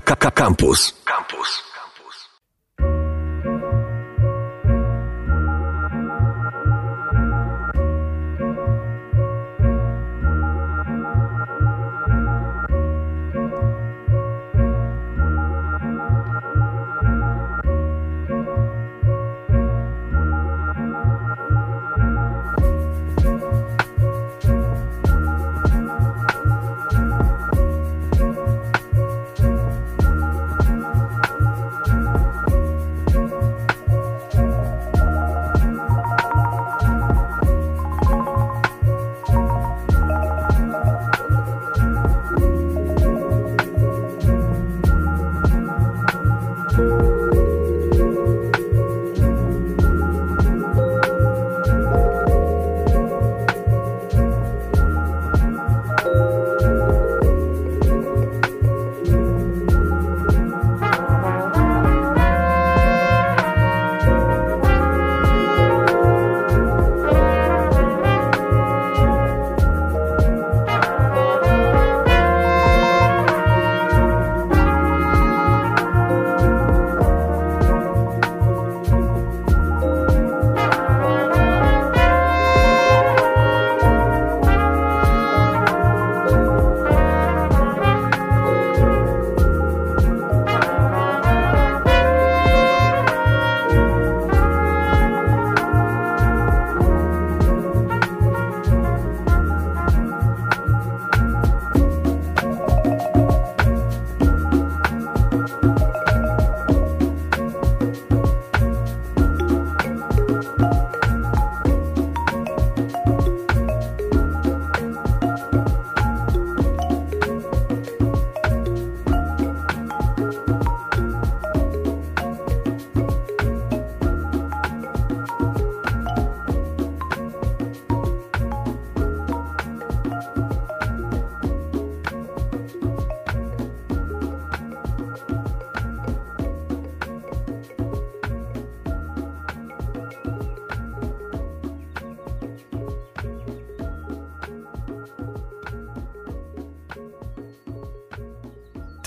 Campus. Campus.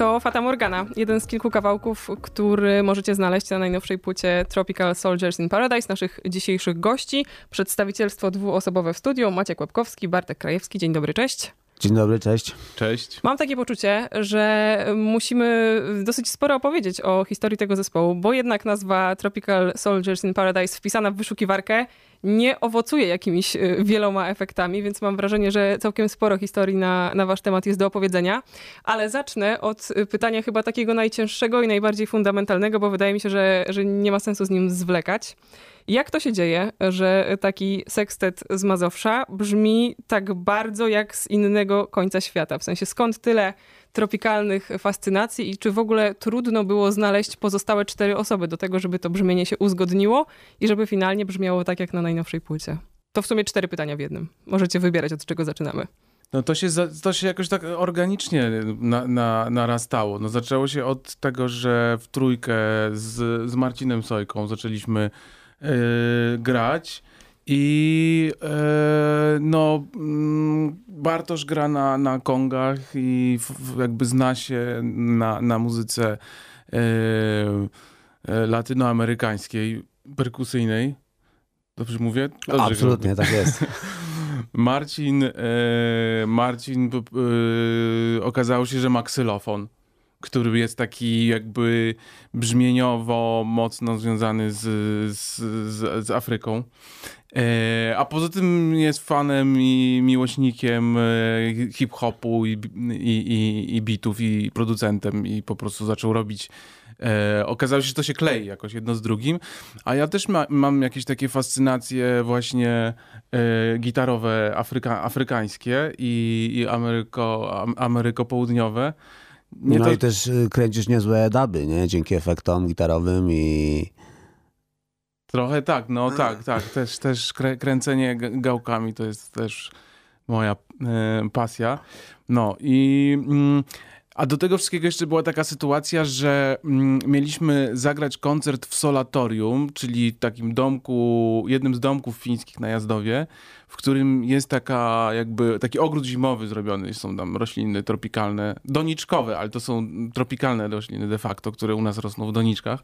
To Fata Morgana, jeden z kilku kawałków, który możecie znaleźć na najnowszej płycie Tropical Soldiers in Paradise, naszych dzisiejszych gości. Przedstawicielstwo dwuosobowe w studiu, Maciek Łapkowski, Bartek Krajewski. Dzień dobry, cześć. Dzień dobry, cześć. Cześć. Mam takie poczucie, że musimy dosyć sporo opowiedzieć o historii tego zespołu, bo jednak nazwa Tropical Soldiers in Paradise wpisana w wyszukiwarkę nie owocuje jakimiś y, wieloma efektami, więc mam wrażenie, że całkiem sporo historii na, na wasz temat jest do opowiedzenia. Ale zacznę od y, pytania chyba takiego najcięższego i najbardziej fundamentalnego, bo wydaje mi się, że, że nie ma sensu z nim zwlekać. Jak to się dzieje, że taki sekstet z Mazowsza brzmi tak bardzo jak z innego końca świata? W sensie skąd tyle tropikalnych fascynacji i czy w ogóle trudno było znaleźć pozostałe cztery osoby do tego, żeby to brzmienie się uzgodniło i żeby finalnie brzmiało tak jak na najnowszej płycie? To w sumie cztery pytania w jednym. Możecie wybierać, od czego zaczynamy. No to się, to się jakoś tak organicznie na, na, narastało. No zaczęło się od tego, że w trójkę z, z Marcinem Sojką zaczęliśmy yy, grać i e, no, mm, Bartosz gra na, na kongach i w, jakby zna się na, na muzyce e, e, latynoamerykańskiej, perkusyjnej. Dobrze mówię? Dobrze Absolutnie, tak jest. Marcin, e, Marcin e, okazało się, że ma ksylofon który jest taki jakby brzmieniowo mocno związany z, z, z, z Afryką. E, a poza tym jest fanem i miłośnikiem e, hip-hopu i, i, i, i beatów i producentem i po prostu zaczął robić E, okazało się, że to się klei jakoś jedno z drugim, a ja też ma, mam jakieś takie fascynacje właśnie e, gitarowe afryka, afrykańskie i, i Ameryko, Ameryko Południowe. Nie no to... i też y, kręcisz niezłe duby, nie? Dzięki efektom gitarowym i... Trochę tak, no tak, tak. Też, też kręcenie gałkami to jest też moja e, pasja. No i... Mm, a do tego wszystkiego jeszcze była taka sytuacja, że mm, mieliśmy zagrać koncert w Solatorium, czyli takim domku, jednym z domków fińskich na Jazdowie, w którym jest taka jakby taki ogród zimowy zrobiony, są tam rośliny tropikalne, doniczkowe, ale to są tropikalne rośliny de facto, które u nas rosną w doniczkach.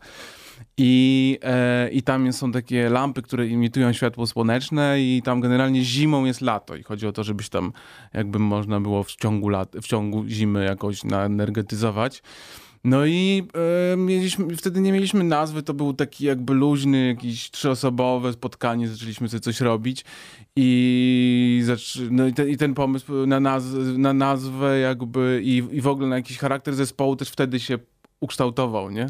I, e, I tam są takie lampy, które imitują światło słoneczne i tam generalnie zimą jest lato i chodzi o to, żebyś tam jakby można było w ciągu, lat, w ciągu zimy jakoś naenergetyzować. No i e, mieliśmy, wtedy nie mieliśmy nazwy, to był taki jakby luźny, jakiś trzyosobowe spotkanie, zaczęliśmy sobie coś robić i, no i, te, i ten pomysł na, naz na nazwę jakby i, i w ogóle na jakiś charakter zespołu też wtedy się ukształtował, nie?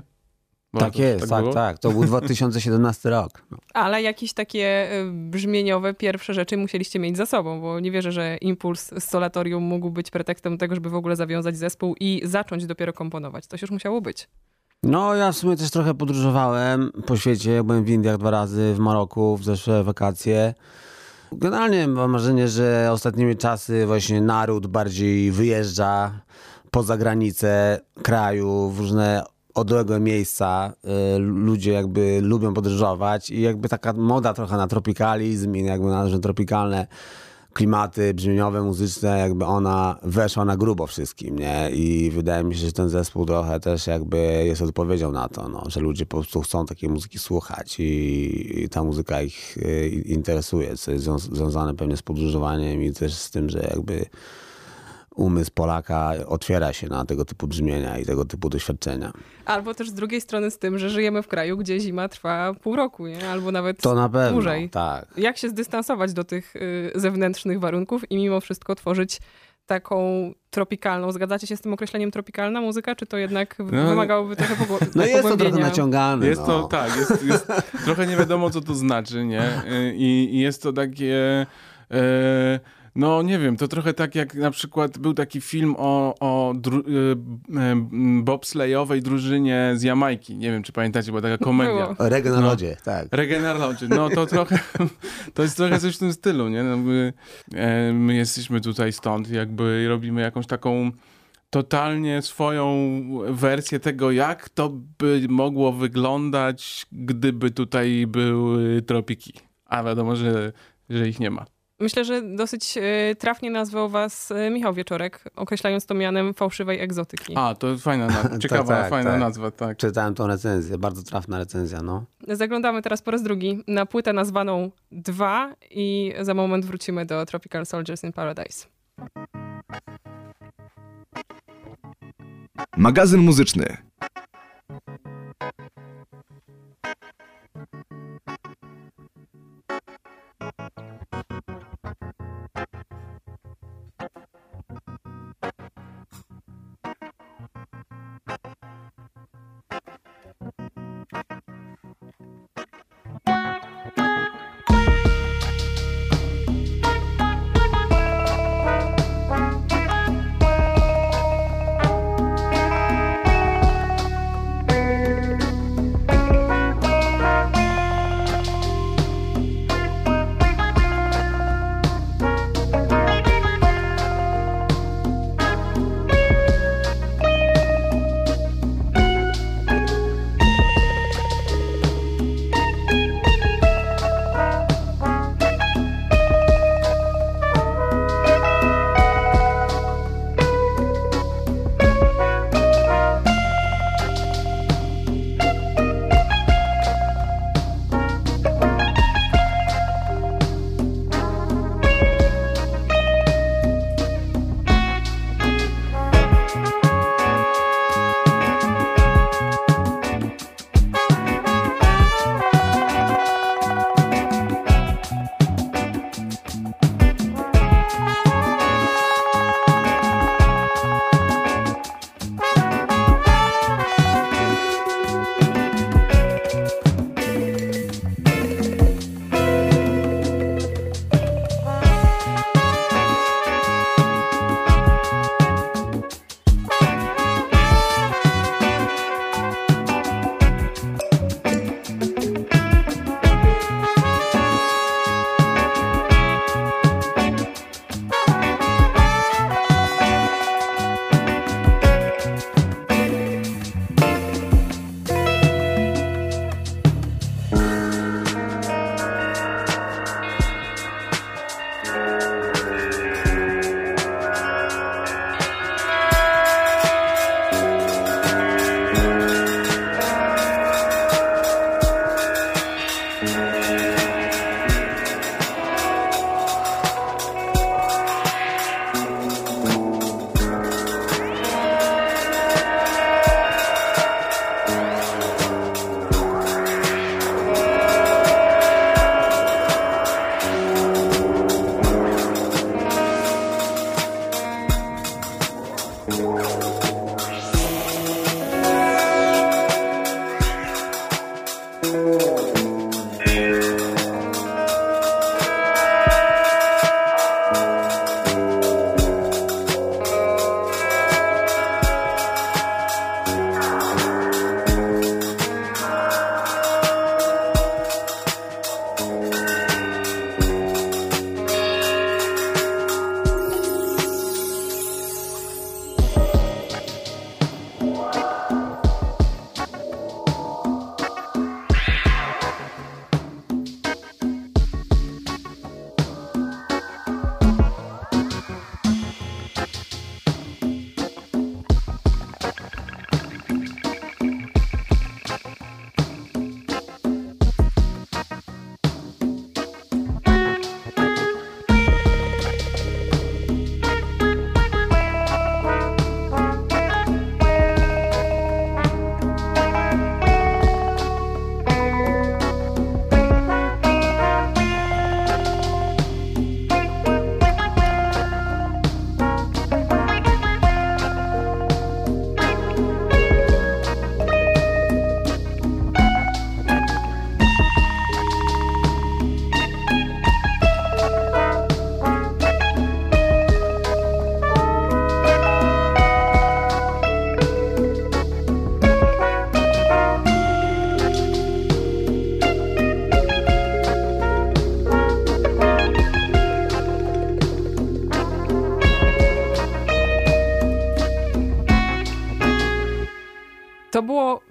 Tak jest, tak, tak, tak, To był 2017 rok. No. Ale jakieś takie y, brzmieniowe pierwsze rzeczy musieliście mieć za sobą, bo nie wierzę, że impuls z Solatorium mógł być pretekstem tego, żeby w ogóle zawiązać zespół i zacząć dopiero komponować. To już musiało być. No, ja w sumie też trochę podróżowałem po świecie. Byłem w Indiach dwa razy, w Maroku w zeszłe wakacje. Generalnie mam wrażenie, że ostatnimi czasy właśnie naród bardziej wyjeżdża poza granice kraju, w różne odległe miejsca, y, ludzie jakby lubią podróżować i jakby taka moda trochę na tropikalizm i jakby na że tropikalne klimaty brzmieniowe, muzyczne, jakby ona weszła na grubo wszystkim, nie? I wydaje mi się, że ten zespół trochę też jakby jest odpowiedzią na to, no, że ludzie po prostu chcą takiej muzyki słuchać i, i ta muzyka ich y, interesuje, co jest związane pewnie z podróżowaniem i też z tym, że jakby umysł Polaka otwiera się na tego typu brzmienia i tego typu doświadczenia. Albo też z drugiej strony z tym, że żyjemy w kraju, gdzie zima trwa pół roku, nie? albo nawet to na pewno, dłużej. Tak. Jak się zdystansować do tych y, zewnętrznych warunków i mimo wszystko tworzyć taką tropikalną. Zgadzacie się z tym określeniem tropikalna muzyka, czy to jednak no, wymagałoby trochę pogłębienia? No jest to trochę naciągane. Jest no. to, tak, jest, jest, trochę nie wiadomo, co to znaczy, nie? I, i jest to takie... E, no nie wiem, to trochę tak jak na przykład był taki film o, o dru, y, y, bobslejowej drużynie z Jamajki. Nie wiem, czy pamiętacie, była taka komedia. Reggae na no. tak. Na lodzie. No to trochę, to jest trochę coś w tym stylu, nie? No, my, e, my jesteśmy tutaj stąd, jakby robimy jakąś taką totalnie swoją wersję tego, jak to by mogło wyglądać, gdyby tutaj były tropiki. A wiadomo, że, że ich nie ma. Myślę, że dosyć e, trafnie nazwał was e, Michał Wieczorek, określając to mianem fałszywej egzotyki. A, to jest fajna, nazwa. ciekawa, tak, tak, fajna tak. nazwa, tak. Czytałem tą recenzję, bardzo trafna recenzja, no. Zaglądamy teraz po raz drugi na płytę nazwaną Dwa i za moment wrócimy do Tropical Soldiers in Paradise. Magazyn muzyczny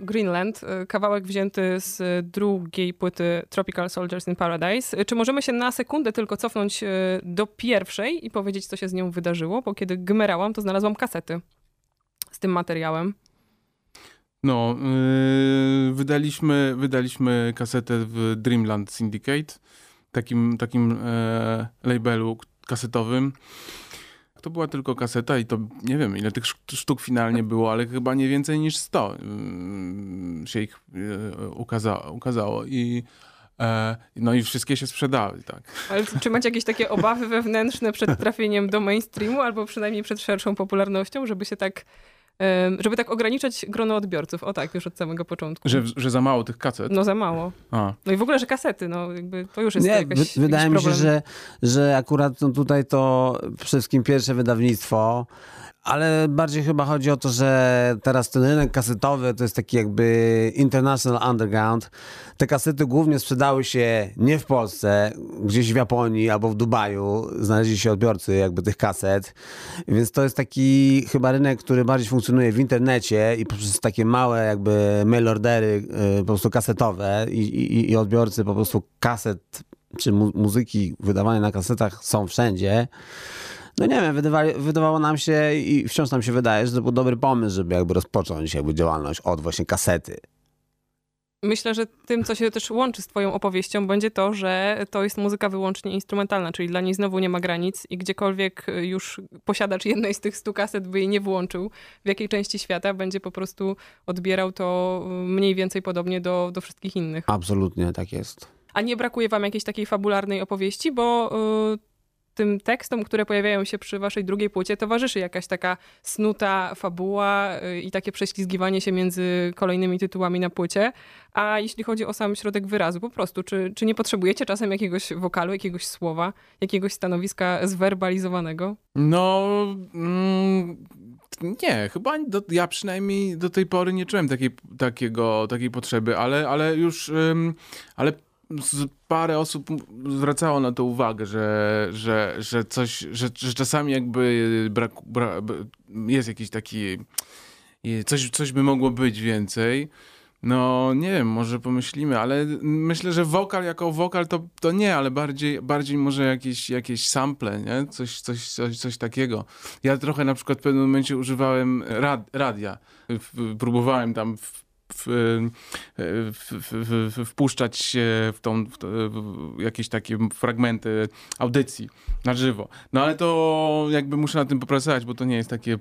Greenland, y, kawałek wzięty z drugiej płyty Tropical Soldiers in Paradise. Y, Czy możemy się na sekundę tylko cofnąć y, do pierwszej i powiedzieć, co się z nią wydarzyło? Bo kiedy gmerałam, to znalazłam kasety z tym materiałem. No, yy, wydaliśmy, wydaliśmy kasetę w Dreamland Syndicate, takim, takim e, labelu kasetowym. To była tylko kaseta i to nie wiem, ile tych sztuk- finalnie było, ale chyba nie więcej niż 100 yy, się ich yy, ukaza, ukazało. I, e, no i wszystkie się sprzedały, tak. Ale czy macie jakieś takie obawy wewnętrzne przed trafieniem do mainstreamu, albo przynajmniej przed szerszą popularnością, żeby się tak, żeby tak ograniczać grono odbiorców? O tak, już od samego początku. Że, że za mało tych kaset. No za mało. A. No i w ogóle, że kasety, no jakby to już jest Nie, jakaś, wy, wydaje mi jakiś się, problem. że, że akurat no tutaj to przede wszystkim pierwsze wydawnictwo, ale bardziej chyba chodzi o to, że teraz ten rynek kasetowy to jest taki jakby international underground. Te kasety głównie sprzedały się nie w Polsce, gdzieś w Japonii albo w Dubaju znaleźli się odbiorcy jakby tych kaset, więc to jest taki chyba rynek, który bardziej funkcjonuje w internecie i poprzez takie małe jakby mail ordery y, po prostu kasetowe i, i, i odbiorcy po prostu kaset czy mu muzyki wydawane na kasetach są wszędzie. No nie wiem, wydawali, wydawało nam się i wciąż nam się wydaje, że to był dobry pomysł, żeby jakby rozpocząć jakby działalność od właśnie kasety. Myślę, że tym, co się też łączy z twoją opowieścią, będzie to, że to jest muzyka wyłącznie instrumentalna, czyli dla niej znowu nie ma granic i gdziekolwiek już posiadacz jednej z tych stu kaset by jej nie włączył, w jakiej części świata będzie po prostu odbierał to mniej więcej podobnie do, do wszystkich innych. Absolutnie tak jest. A nie brakuje wam jakiejś takiej fabularnej opowieści, bo y, tym tekstom, które pojawiają się przy waszej drugiej płycie, towarzyszy jakaś taka snuta fabuła y, i takie prześlizgiwanie się między kolejnymi tytułami na płycie. A jeśli chodzi o sam środek wyrazu, po prostu, czy, czy nie potrzebujecie czasem jakiegoś wokalu, jakiegoś słowa, jakiegoś stanowiska zwerbalizowanego? No, mm, nie, chyba do, ja przynajmniej do tej pory nie czułem takiej, takiego, takiej potrzeby, ale, ale już, ale parę osób zwracało na to uwagę, że, że, że coś, że, że czasami jakby brak, bra, jest jakiś taki, coś, coś by mogło być więcej. No nie wiem, może pomyślimy, ale myślę, że wokal jako wokal to, to nie, ale bardziej, bardziej może jakieś, jakieś sample, nie? Coś, coś, coś, coś takiego. Ja trochę na przykład w pewnym momencie używałem rad, radia. Próbowałem tam w, w, w, w, wpuszczać się w, tą, w, jakieś takie fragmenty audycji na żywo. No ale to jakby muszę na tym popracować, bo to nie jest takie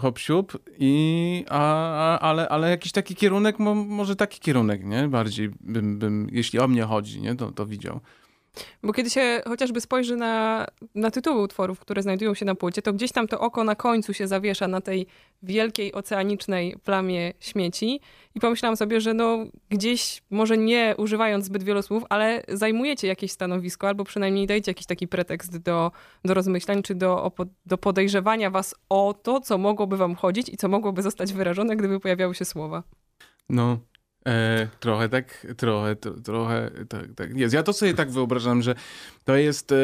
hop siup i a, a, ale, ale jakiś taki kierunek, mo, może taki kierunek, nie? Bardziej bym, bym jeśli o mnie chodzi, nie? To, to widział. Bo kiedy się chociażby spojrzy na, na tytuły utworów, które znajdują się na płycie, to gdzieś tam to oko na końcu się zawiesza na tej wielkiej oceanicznej plamie śmieci i pomyślałam sobie, że no gdzieś, może nie używając zbyt wielu słów, ale zajmujecie jakieś stanowisko albo przynajmniej dajcie jakiś taki pretekst do, do rozmyślań czy do, do podejrzewania was o to, co mogłoby wam chodzić i co mogłoby zostać wyrażone, gdyby pojawiały się słowa. No, E, trochę tak, trochę, trochę tak, tak jest. Ja to sobie tak wyobrażam, że to jest e,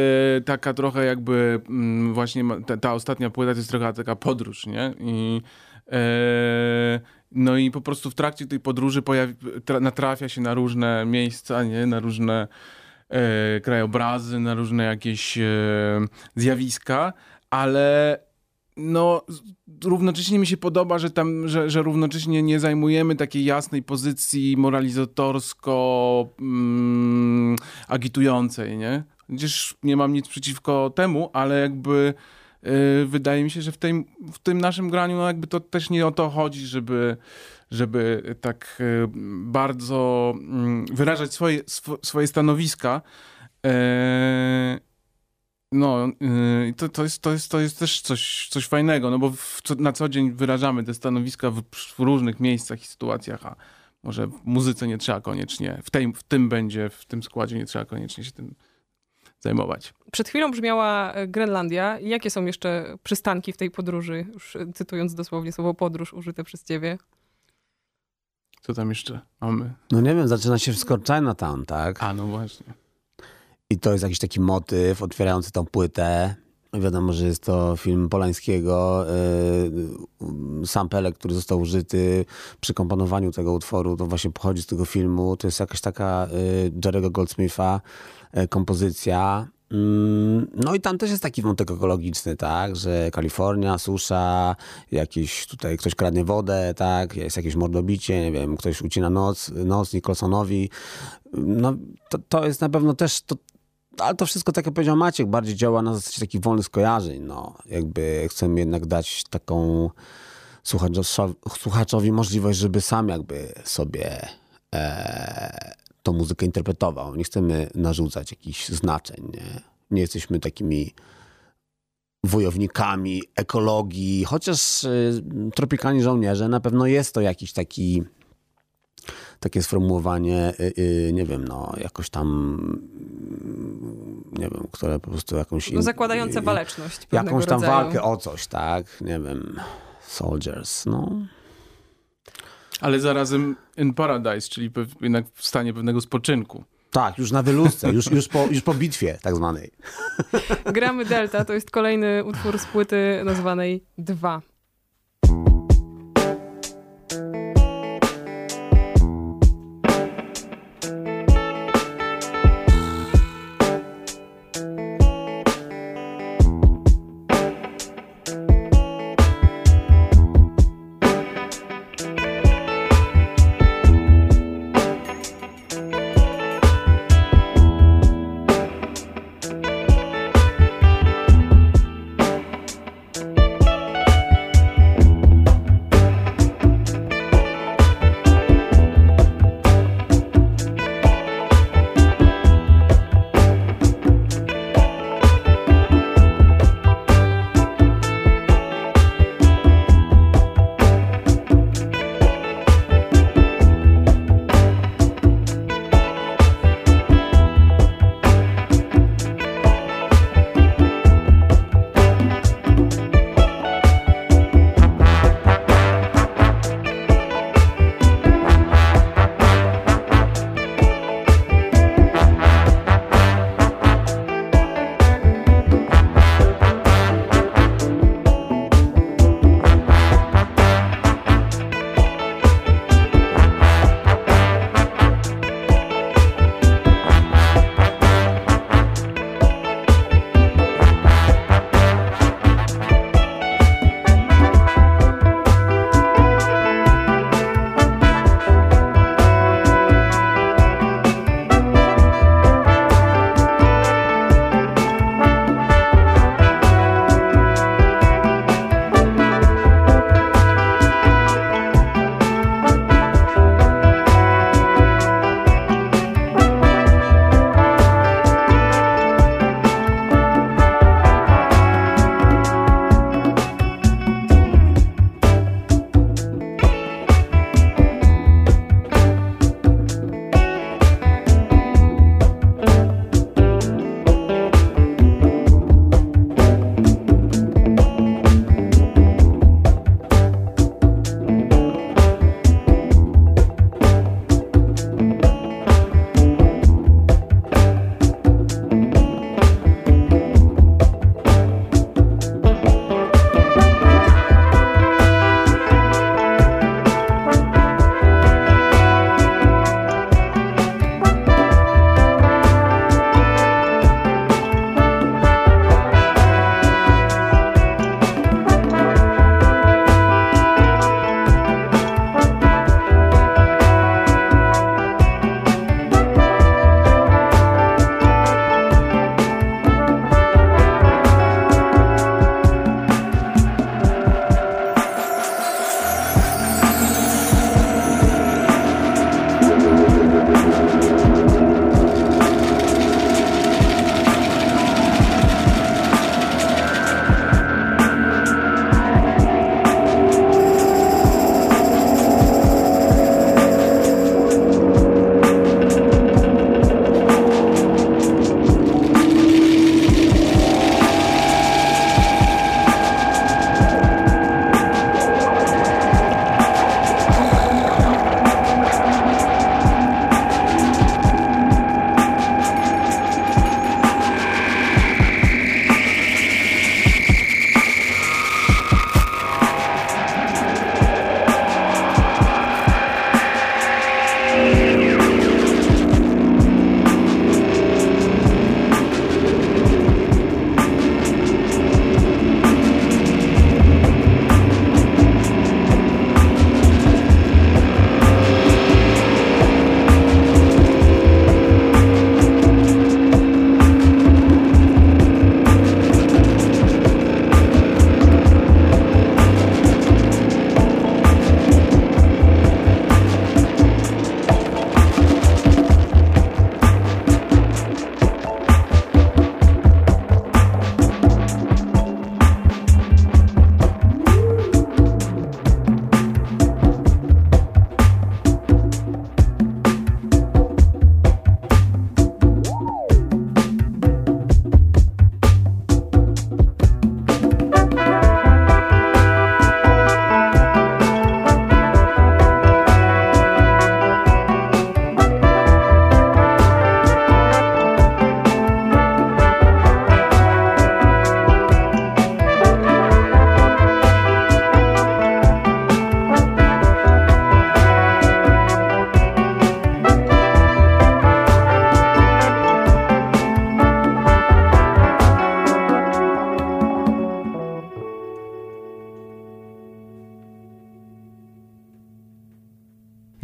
taka trochę jakby m, mm, właśnie ta, ta, ostatnia płyta to jest trochę taka podróż, nie? I, e, no i po prostu w trakcie tej podróży pojawi, tra, natrafia się na różne miejsca, nie? Na różne e, krajobrazy, na różne jakieś e, zjawiska, ale no, równocześnie mi się podoba, że tam, że, że równocześnie nie zajmujemy takiej jasnej pozycji moralizatorsko mm, agitującej, nie? Gdzież nie mam nic przeciwko temu, ale jakby yy, wydaje mi się, że w, tej, w tym naszym graniu no jakby to też nie o to chodzi, żeby, żeby tak yy, bardzo yy, wyrażać swoje, sw swoje stanowiska. Yy, no, yy, to, to, jest, to, jest, to jest też coś, coś fajnego, no bo w, co, na co dzień wyrażamy te stanowiska w, w, różnych miejscach i sytuacjach, a może w muzyce nie trzeba koniecznie, w, tej, w tym będzie, w tym składzie nie trzeba koniecznie się tym zajmować. Przed chwilą brzmiała Grenlandia. Jakie są jeszcze przystanki w tej podróży? Już cytując dosłownie słowo podróż użyte przez ciebie. Co tam jeszcze mamy? No nie wiem, zaczyna się w Chinatown, tak? A, no właśnie. I to jest jakiś taki motyw otwierający tą płytę. Wiadomo, że jest to film Polańskiego. y, Sam Pelek, który został użyty przy komponowaniu tego utworu, to właśnie pochodzi z tego filmu. To jest jakaś taka y, Jerry'ego Goldsmitha y, kompozycja. Mm, No i tam też jest taki wątek ekologiczny, tak, że Kalifornia, susza, jakiś tutaj ktoś kradnie wodę, tak, jest jakieś mordobicie, nie wiem, ktoś ucina noc, noc Nicholsonowi. No to, to jest na pewno też, to, ale to wszystko, tak jak powiedział Maciek, bardziej działa na zasadzie takich wolnych skojarzeń, no. Jakby chcemy jednak dać taką słuchaczowi, słuchaczowi możliwość, żeby sam jakby sobie e, tą muzykę interpretował. Nie chcemy narzucać jakichś znaczeń, nie? Nie jesteśmy takimi wojownikami ekologii, chociaż y, tropikalni żołnierze na pewno jest to jakiś taki takie sformułowanie, y, y, nie wiem, no jakoś tam, nie wiem, które po prostu jakąś... No zakładające y, waleczność Jakąś tam rodzaju. walkę o coś, tak? Nie wiem, soldiers, no. Ale zarazem in paradise, czyli jednak w stanie pewnego spoczynku. Tak, już na wyluzce, już, już, po, już po bitwie tak zwanej. Gramy Delta to jest kolejny utwór z płyty nazwanej 2.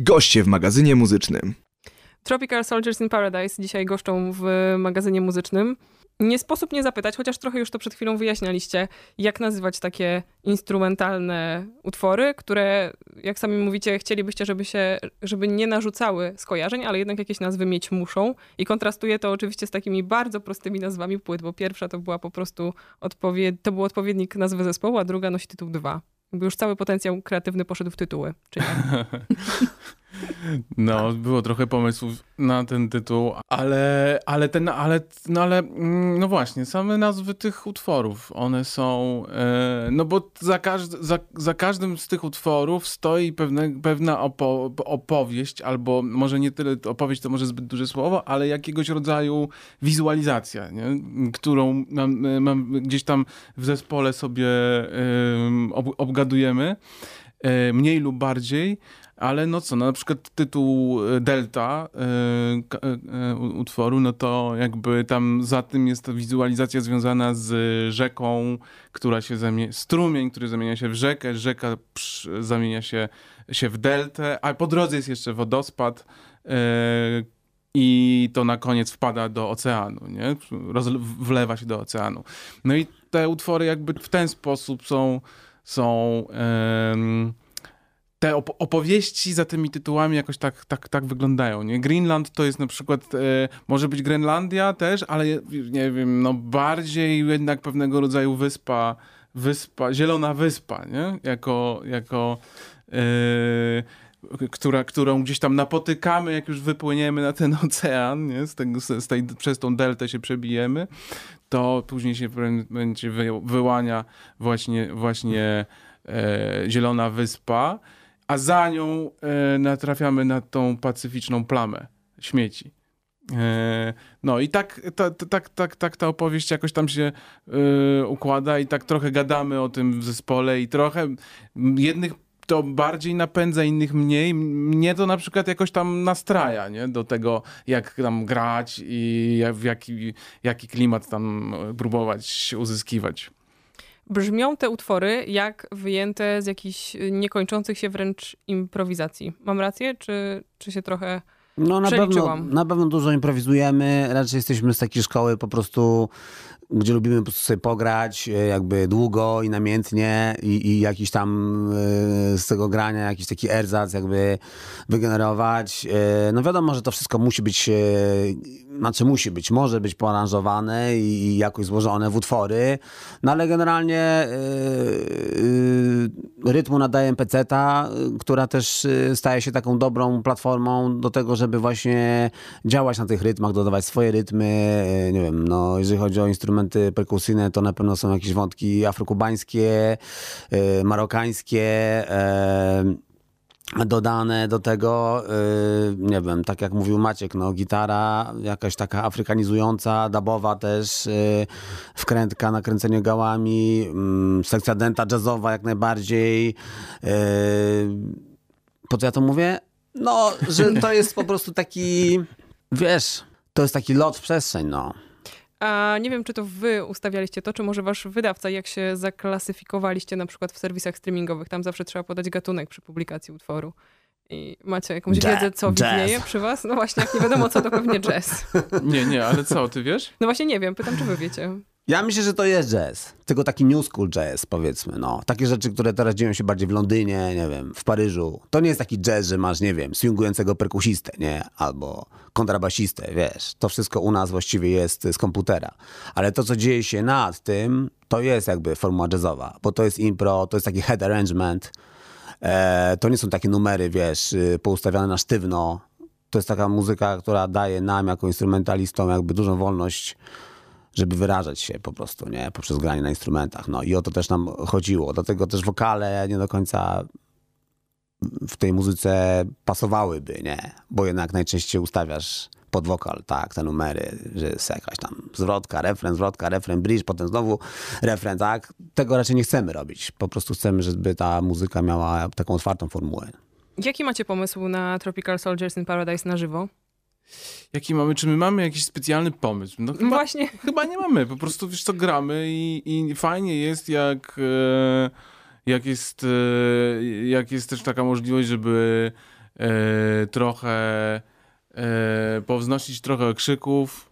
Goście w magazynie muzycznym. Tropical Soldiers in Paradise dzisiaj goszczą w magazynie muzycznym. Nie sposób nie zapytać, chociaż trochę już to przed chwilą wyjaśnialiście, jak nazywać takie instrumentalne utwory, które, jak sami mówicie, chcielibyście, żeby się, żeby nie narzucały skojarzeń, ale jednak jakieś nazwy mieć muszą. I kontrastuje to oczywiście z takimi bardzo prostymi nazwami płyt, bo pierwsza to była po prostu odpowied- to był odpowiednik nazwy zespołu, a druga nosi tytuł 2. Już cały potencjał kreatywny poszedł w tytuły, czy nie? No, było trochę pomysłów na ten tytuł, ale, ale ten, ale, no ale, mm, no właśnie, same nazwy tych utworów, one są, e, no bo za, każd, za, za każdym z tych utworów stoi pewne, pewna opo, opowieść, albo może nie tyle opowieść, to może zbyt duże słowo, ale jakiegoś rodzaju wizualizacja, nie? którą mam, mam gdzieś tam w zespole sobie em, ob, obgadujemy, e, mniej lub bardziej, ale no co, no na przykład tytuł e, Delta e, e, utworu, no to jakby tam za tym jest to wizualizacja związana z rzeką, która się zamienia, strumień, który zamienia się w rzekę, rzeka zamienia się, się w deltę, a po drodze jest jeszcze wodospad e, i to na koniec wpada do oceanu, nie? Wlewa się do oceanu. No i te utwory jakby w ten sposób są, są te op- opowieści za tymi tytułami jakoś tak, tak, tak wyglądają. Nie? Greenland to jest na przykład, e, może być Grenlandia też, ale nie wiem, no bardziej jednak pewnego rodzaju wyspa, wyspa, zielona wyspa, nie? Jako, jako e, która, którą gdzieś tam napotykamy, jak już wypłyniemy na ten ocean, nie? Z tego, z tej, przez tą deltę się przebijemy, to później się będzie wy, wyłania właśnie, właśnie e, Zielona Wyspa, a za nią e, natrafiamy na tą pacyficzną plamę śmieci. E, no i tak, ta, ta, tak, tak, tak ta opowieść jakoś tam się e, układa i tak trochę gadamy o tym w zespole i trochę jednych to bardziej napędza, innych mniej. Mnie to na przykład jakoś tam nastraja, nie? Do tego, jak tam grać i w jaki, jaki klimat tam e, próbować uzyskiwać. Brzmią te utwory jak wyjęte z jakichś niekończących się wręcz improwizacji. Mam rację, czy, czy się trochę... No na pewno, na pewno dużo improwizujemy, raczej jesteśmy z takiej szkoły po prostu, gdzie lubimy po prostu sobie pograć e, jakby długo i namiętnie i, i jakiś tam e, z tego grania jakiś taki erzac jakby wygenerować. E, No wiadomo, że to wszystko musi być, znaczy musi być, może być poaranżowane i, jakoś złożone w utwory, no ale generalnie rytmu nadaje peceta, która też staje się taką dobrą platformą do tego, żeby właśnie działać na tych rytmach, dodawać swoje rytmy. Nie wiem, no jeżeli chodzi o instrumenty perkusyjne, to na pewno są jakieś wątki afrokubańskie, e, marokańskie, e, dodane do tego, y, nie wiem, tak jak mówił Maciek, no gitara jakaś taka afrykanizująca, dabowa też, y, wkrętka na kręcenie gałami, mm, sekcja denta jazzowa jak najbardziej. y, Po co ja to mówię? No, że to jest po prostu taki, wiesz, to jest taki lot w przestrzeń, no. A nie wiem, czy to wy ustawialiście to, czy może wasz wydawca, jak się zaklasyfikowaliście na przykład w serwisach streamingowych. Tam zawsze trzeba podać gatunek przy publikacji utworu. I macie jakąś Jazz, wiedzę, co jazz. widnieje przy was? No właśnie, jak nie wiadomo co, to pewnie jazz. Nie, nie, ale co, ty wiesz? No właśnie nie wiem, pytam, czy wy wiecie. Ja myślę, że to jest jazz. Tylko taki new school jazz, powiedzmy. No. Takie rzeczy, które teraz dzieją się bardziej w Londynie, nie wiem, w Paryżu. To nie jest taki jazz, że masz, nie wiem, swingującego perkusistę, nie? Albo kontrabasistę, wiesz. To wszystko u nas właściwie jest z komputera. Ale to, co dzieje się nad tym, to jest jakby formuła jazzowa. Bo to jest impro, to jest taki head arrangement. E, to nie są takie numery, wiesz, y, poustawiane na sztywno. To jest taka muzyka, która daje nam, jako instrumentalistom, jakby dużą wolność żeby wyrażać się po prostu, nie? Poprzez granie na instrumentach. No i o to też nam chodziło. Dlatego też wokale nie do końca w tej muzyce pasowałyby, nie? Bo jednak najczęściej ustawiasz pod wokal, tak, te numery, że jest jakaś tam zwrotka, refren, zwrotka, refren, bridge, potem znowu refren, tak? Tego raczej nie chcemy robić. Po prostu chcemy, żeby ta muzyka miała taką otwartą formułę. Jaki macie pomysł na Tropical Soldiers in Paradise na żywo? Jaki mamy, czy my mamy jakiś specjalny pomysł? No chyba, Właśnie. chyba nie mamy, po prostu wiesz co, gramy i, i fajnie jest jak, e, jak jest, e, jak jest też taka możliwość, żeby e, trochę e, powznosić trochę okrzyków,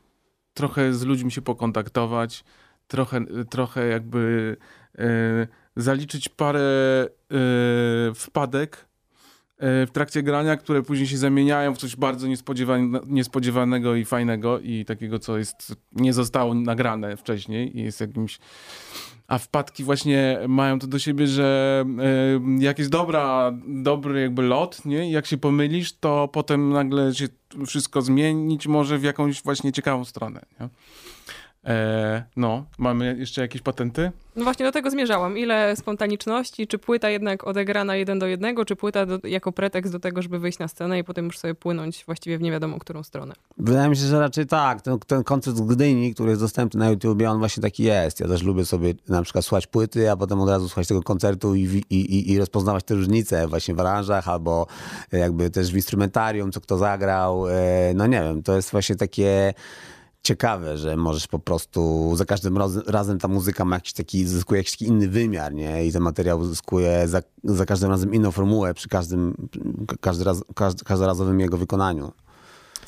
trochę z ludźmi się pokontaktować, trochę, trochę jakby zaliczyć parę wpadek w trakcie grania, które później się zamieniają w coś bardzo niespodziewane, niespodziewanego i fajnego i takiego, co jest, nie zostało nagrane wcześniej i jest jakimś... A wpadki właśnie mają to do siebie, że y, jak jest dobra, dobry jakby lot, nie? Jak się pomylisz, to potem nagle się wszystko zmienić może w jakąś właśnie ciekawą stronę, nie? E, no, mamy jeszcze jakieś patenty? No właśnie do tego zmierzałam. Ile spontaniczności, czy płyta jednak odegrana jeden do jednego, czy płyta do, jako pretekst do tego, żeby wyjść na scenę i potem już sobie płynąć właściwie w nie wiadomo którą stronę. Wydaje mi się, że raczej tak. Ten, ten koncert z Gdyni, który jest dostępny na YouTubie, on właśnie taki jest. Ja też lubię sobie na przykład słuchać płyty, a potem od razu słuchać tego koncertu i, i, i, i rozpoznawać te różnice właśnie w aranżach albo jakby też w instrumentarium, co kto zagrał. E, No nie wiem, to jest właśnie takie ciekawe, że możesz po prostu za każdym razem ta muzyka ma jakiś taki, zyskuje jakiś taki inny wymiar, nie? I ten materiał zyskuje za, za każdym razem inną formułę przy każdym, każdy raz, każd, każdorazowym jego wykonaniu.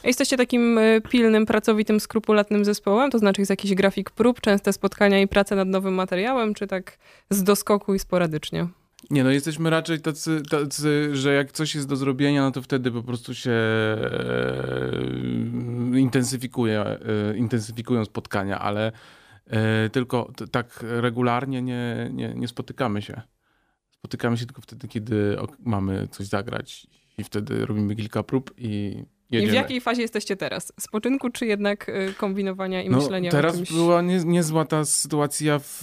Jesteście takim y, pilnym, pracowitym, skrupulatnym zespołem? To znaczy jest jakiś grafik prób, częste spotkania i praca nad nowym materiałem, czy tak z doskoku i sporadycznie? Nie, no jesteśmy raczej tacy, tacy, że jak coś jest do zrobienia, no to wtedy po prostu się e, intensyfikuje, e, intensyfikują spotkania, ale e, tylko t, tak regularnie nie, nie, nie spotykamy się. Spotykamy się tylko wtedy, kiedy mamy coś zagrać i wtedy robimy kilka prób i jedziemy. I w jakiej fazie jesteście teraz? Spoczynku, czy jednak y, kombinowania i No, myślenia teraz o czymś? była nie, niezła ta sytuacja w,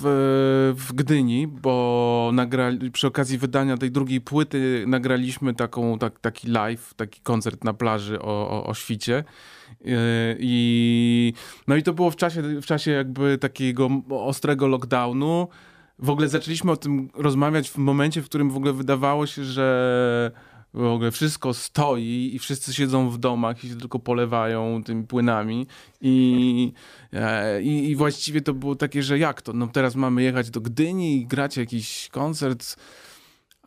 w Gdyni, bo nagrali, przy okazji wydania tej drugiej płyty nagraliśmy taką, tak, taki live, taki koncert na plaży o, o, o świcie. Yy, I, no i to było w czasie, w czasie jakby takiego ostrego lockdownu. W ogóle zaczęliśmy o tym rozmawiać w momencie, w którym w ogóle wydawało się, że w ogóle wszystko stoi i wszyscy siedzą w domach i się tylko polewają tymi płynami i, e, i, i właściwie to było takie, że jak to? No teraz mamy jechać do Gdyni i grać jakiś koncert,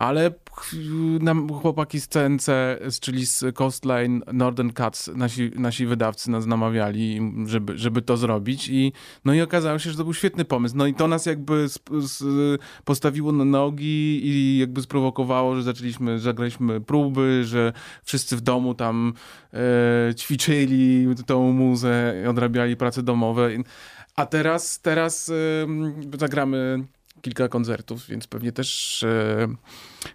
ale nam chłopaki z CNC, z- czyli z Coastline Northern Cuts, nasi, nasi wydawcy nas namawiali, żeby, żeby to zrobić i no i okazało się, że to był świetny pomysł. No i to nas jakby sp- s- postawiło na nogi i jakby sprowokowało, że zaczęliśmy, zagraliśmy próby, że wszyscy w domu tam e, ćwiczyli tą muzę, odrabiali prace domowe. A teraz, teraz em, zagramy kilka koncertów, więc pewnie też, e,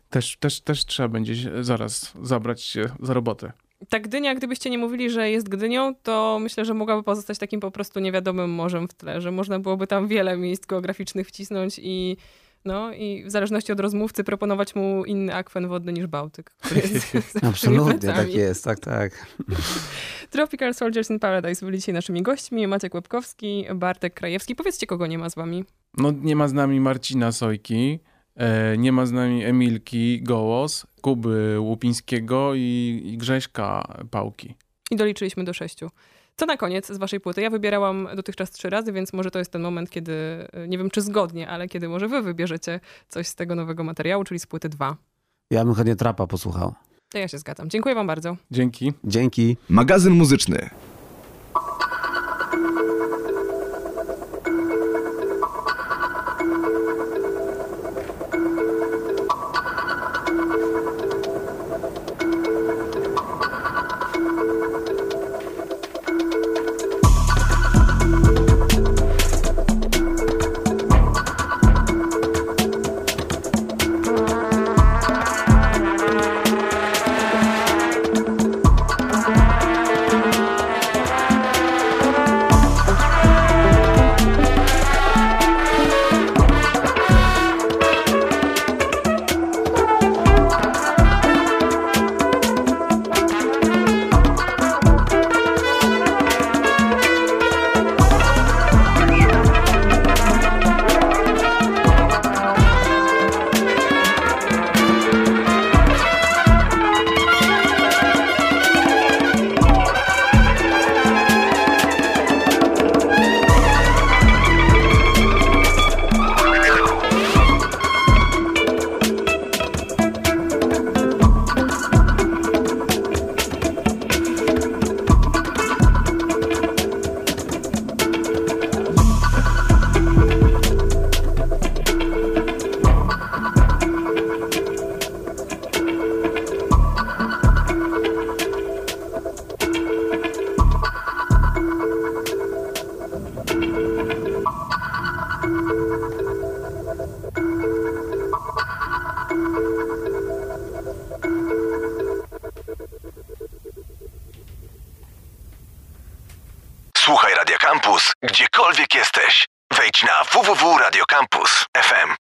też, też, też trzeba będzie zaraz zabrać się za robotę. Ta Gdynia, gdybyście nie mówili, że jest Gdynią, to myślę, że mogłaby pozostać takim po prostu niewiadomym morzem w tle, że można byłoby tam wiele miejsc geograficznych wcisnąć i no i w zależności od rozmówcy proponować mu inny akwen wodny niż Bałtyk, Absolutnie, tak jest, tak, tak. Tropical Soldiers in Paradise byli dzisiaj naszymi gośćmi. Maciek Łebkowski, Bartek Krajewski. Powiedzcie, kogo nie ma z wami. No nie ma z nami Marcina Sojki, e, nie ma z nami Emilki Gołos, Kuby Łupińskiego i, i Grześka Pałki. I doliczyliśmy do sześciu. Co na koniec z waszej płyty? Ja wybierałam dotychczas trzy razy, więc może to jest ten moment, kiedy, y, nie wiem czy zgodnie, ale kiedy może wy wybierzecie coś z tego nowego materiału, czyli z płyty dwa. Ja bym chętnie trapa posłuchał. To ja się zgadzam. Dziękuję wam bardzo. Dzięki. Dzięki. Magazyn muzyczny.